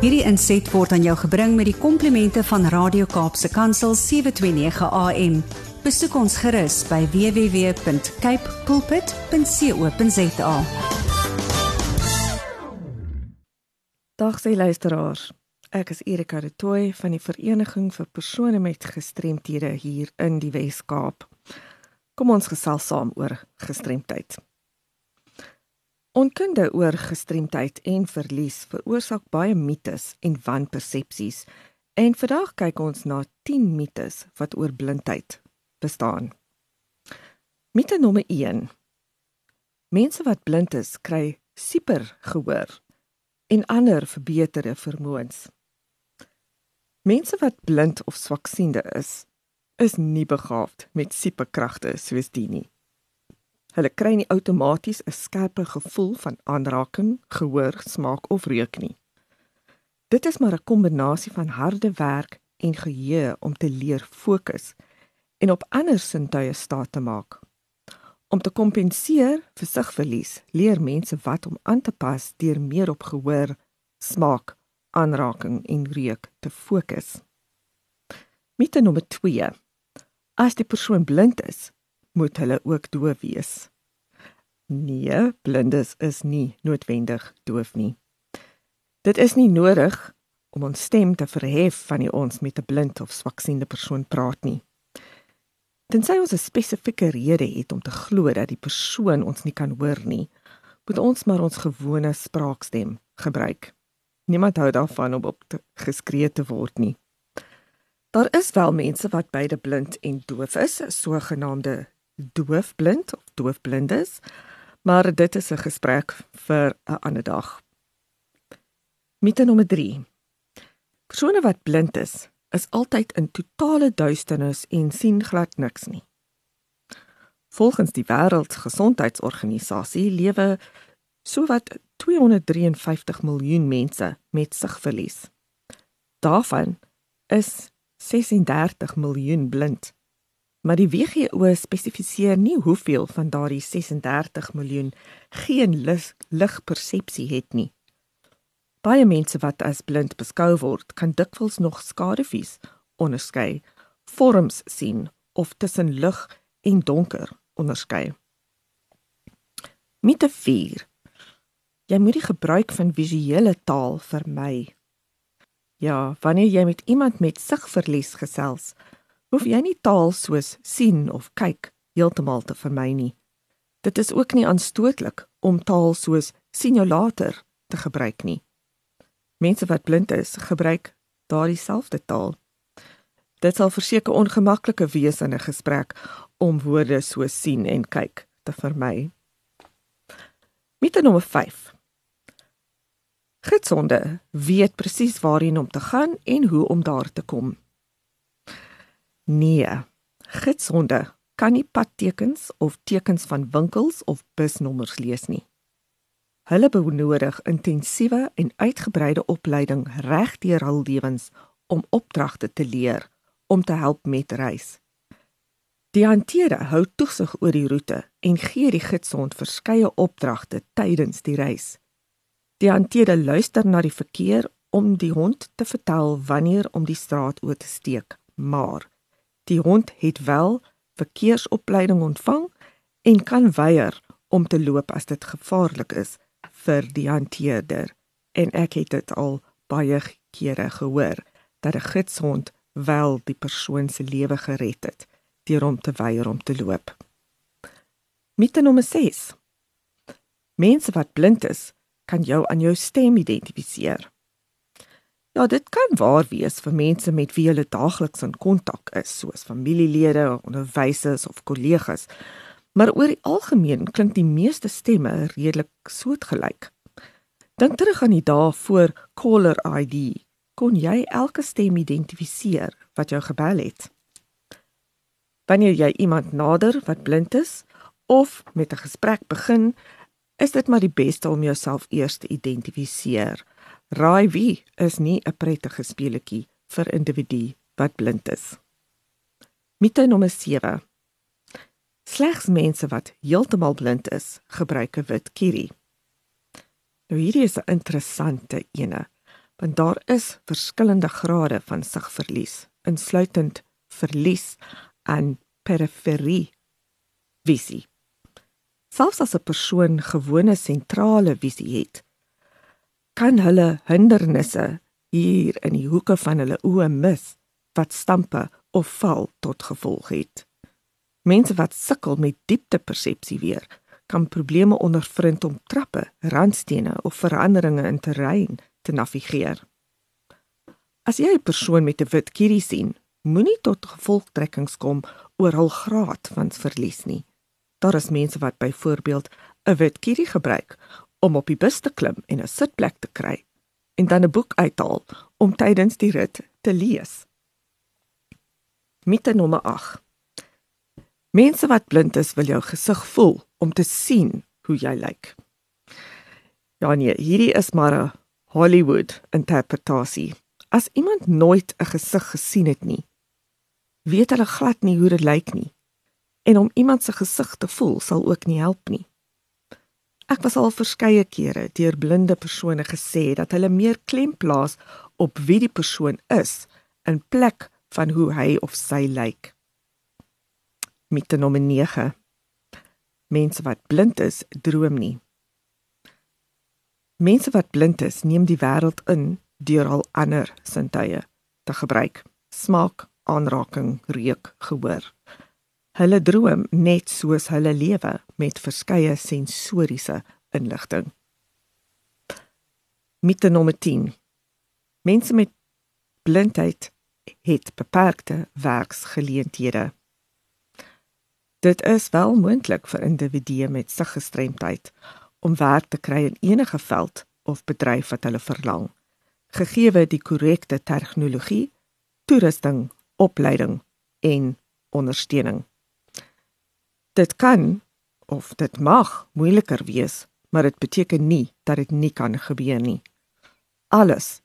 Hierdie inset word aan jou gebring met die komplimente van Radio Kaapse Kansel 729 AM. Besoek ons gerus by www.cape pulpit.co.za. Dag sy luisteraars. Ek is Erika de Tooy van die Vereniging vir persone met gestremthede hier in die Wes-Kaap. Kom ons gesels saam oor gestremdheid. Onkunde oor gestremdheid en verlies veroorsaak baie mites en wanpersepsies. En vandag kyk ons na 10 mites wat oor blindheid bestaan. Mite nommer 1. Mense wat blind is, kry super gehoor en ander verbeterde vermoëns. Mense wat blind of swaksiende is, is nie begaafd met superkragte soos die nie. Hulle kry nie outomaties 'n skerpe gevoel van aanraking, gehoor, smaak of reuk nie. Dit is maar 'n kombinasie van harde werk en geheue om te leer fokus en op ander sintuie staat te maak. Om te kompenseer vir sigverlies, leer mense wat om aan te pas deur meer op gehoor, smaak aanraking en reuk te fokus. Mite nommer 2. As die persoon blind is, moet hulle ook doof wees. Nee, blindes is nie noodwendig doof nie. Dit is nie nodig om ons stem te verhef wanneer ons met 'n blind of swaksiende persoon praat nie. Tensy ons 'n spesifieke rede het om te glo dat die persoon ons nie kan hoor nie, moet ons maar ons gewone spraakstem gebruik. Niemand hou daarvan om op te geskree te word nie. Daar is wel mense wat beide blind en doof is, sogenaamde doofblind of doofblindes, maar dit is 'n gesprek vir 'n ander dag. Mite nommer 3. Persone wat blind is, is altyd in totale duisternis en sien glad niks nie. Volgens die Wêreldgesondheidsorganisasie lewe sowat 253 miljoen mense met sigverlies. Daarvan is 36 miljoen blind. Maar die WHO spesifiseer nie hoeveel van daardie 36 miljoen geen ligpersepsie het nie. Baie mense wat as blind beskou word, kan dikwels nog skadufies onderskei, vorms sien of tussen lig en donker onderskei. Mite 4 Jy moet die gebruik van visuele taal vermy. Ja, wanneer jy met iemand met sigverlies gesels, hoef jy nie taal soos sien of kyk heeltemal te vermy nie. Dit is ook nie aanstootlik om taal soos sien jou later te gebruik nie. Mense wat blind is, gebruik daardie selfde taal. Dit sal verseker ongemaklike wees in 'n gesprek om woorde soos sien en kyk te vermy. Mite nommer 5. Gitsonde weet presies waarheen om te gaan en hoe om daar te kom. Nee. Gitsonde kan nie padtekens of tekens van winkels of busnommers lees nie. Hulle benodig intensiewe en uitgebreide opleiding reg deur hul lewens om opdragte te leer om te help met reis. Die hanteerder hou toesig oor die roete en gee die gidsond verskeie opdragte tydens die reis. Die hanteerder luister na die verkeer om die hond te vertel wanneer om die straat oor te steek, maar die hond het wel verkeersopleiding ontvang en kan weier om te loop as dit gevaarlik is vir die hanteerder. En ek het dit al baie kere gehoor dat 'n gidsond wel die persoon se lewe gered het deur hom te weier om te loop. Mite nommer 6. Mense wat blind is, kan jou aan jou stem identifiseer. Ja, dit kan waar wees vir mense met wie jy daagliks in kontak is, soos familielede, onderwysers of kollegas. Maar oor die algemeen klink die meeste stemme redelik soortgelyk. Dink terug aan die dae voor caller ID. Kon jy elke stem identifiseer wat jou gebel het? Wanneer jy iemand nader wat blind is of met 'n gesprek begin, is dit maar die beste om jouself eers te identifiseer. Raai wie is nie 'n prettige speletjie vir individu wat blind is. Mite nommer 7. Slegs mense wat heeltemal blind is, gebruik 'n wit kierie. Nou hierdie is 'n interessante ene, want daar is verskillende grade van sigverlies, insluitend verlies aan periferie visie. Selfs as 'n persoon gewone sentrale visie het, kan hulle hindernisse hier in die hoeke van hulle oë mis wat stampe of val tot gevolg het. Mense wat sukkel met dieptepersepsie weer, kan probleme ondervind om trappe, randstene of veranderinge in terrein te navigeer. As jy 'n persoon met 'n wit kierie sien, moenie tot gevolgtrekkings kom oor hul graad van verlies nie. Daar is mense wat byvoorbeeld 'n wit kierie gebruik om op die bus te klim en 'n sitplek te kry en dan 'n boek uithaal om tydens die rit te lees. Mitte nommer 8. Mense wat blind is wil jou gesig voel om te sien hoe jy lyk. Ja nee, hierdie is maar 'n Hollywood interpretasie. As iemand nooit 'n gesig gesien het nie, weet hulle glad nie hoe dit lyk nie. En om iemand se gesig te voel sal ook nie help nie. Ek was al verskeie kere deur blinde persone gesê dat hulle meer klem plaas op wie die persoon is in plek van hoe hy of sy lyk. Met nommer 9. Mense wat blind is, droom nie. Mense wat blind is, neem die wêreld in deur al ander sintuie te gebruik. Smaak, aanraking, reuk, gehoor. Hulle droom net soos hulle lewe met verskeie sensoriese inligting. Met nommer 10. Mense met blindheid het beperkte werksgeleenthede. Dit is wel moontlik vir individue met siggestremdheid om werk te kry in enige veld of bedryf wat hulle verlang, gegee die korrekte tegnologie, toerusting, opleiding en ondersteuning. Dit kan of dit mag moeiliker wees, maar dit beteken nie dat dit nie kan gebeur nie. Alles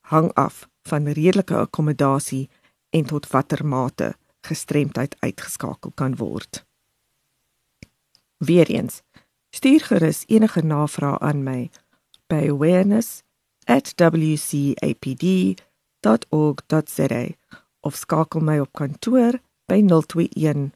hang af van redelike akkommodasie en tot watter mate gestremdheid uitgeskakel kan word. Weereens, stuur gerus enige navrae aan my by awareness@wcapd.org.za of skakel my op kantoor by 021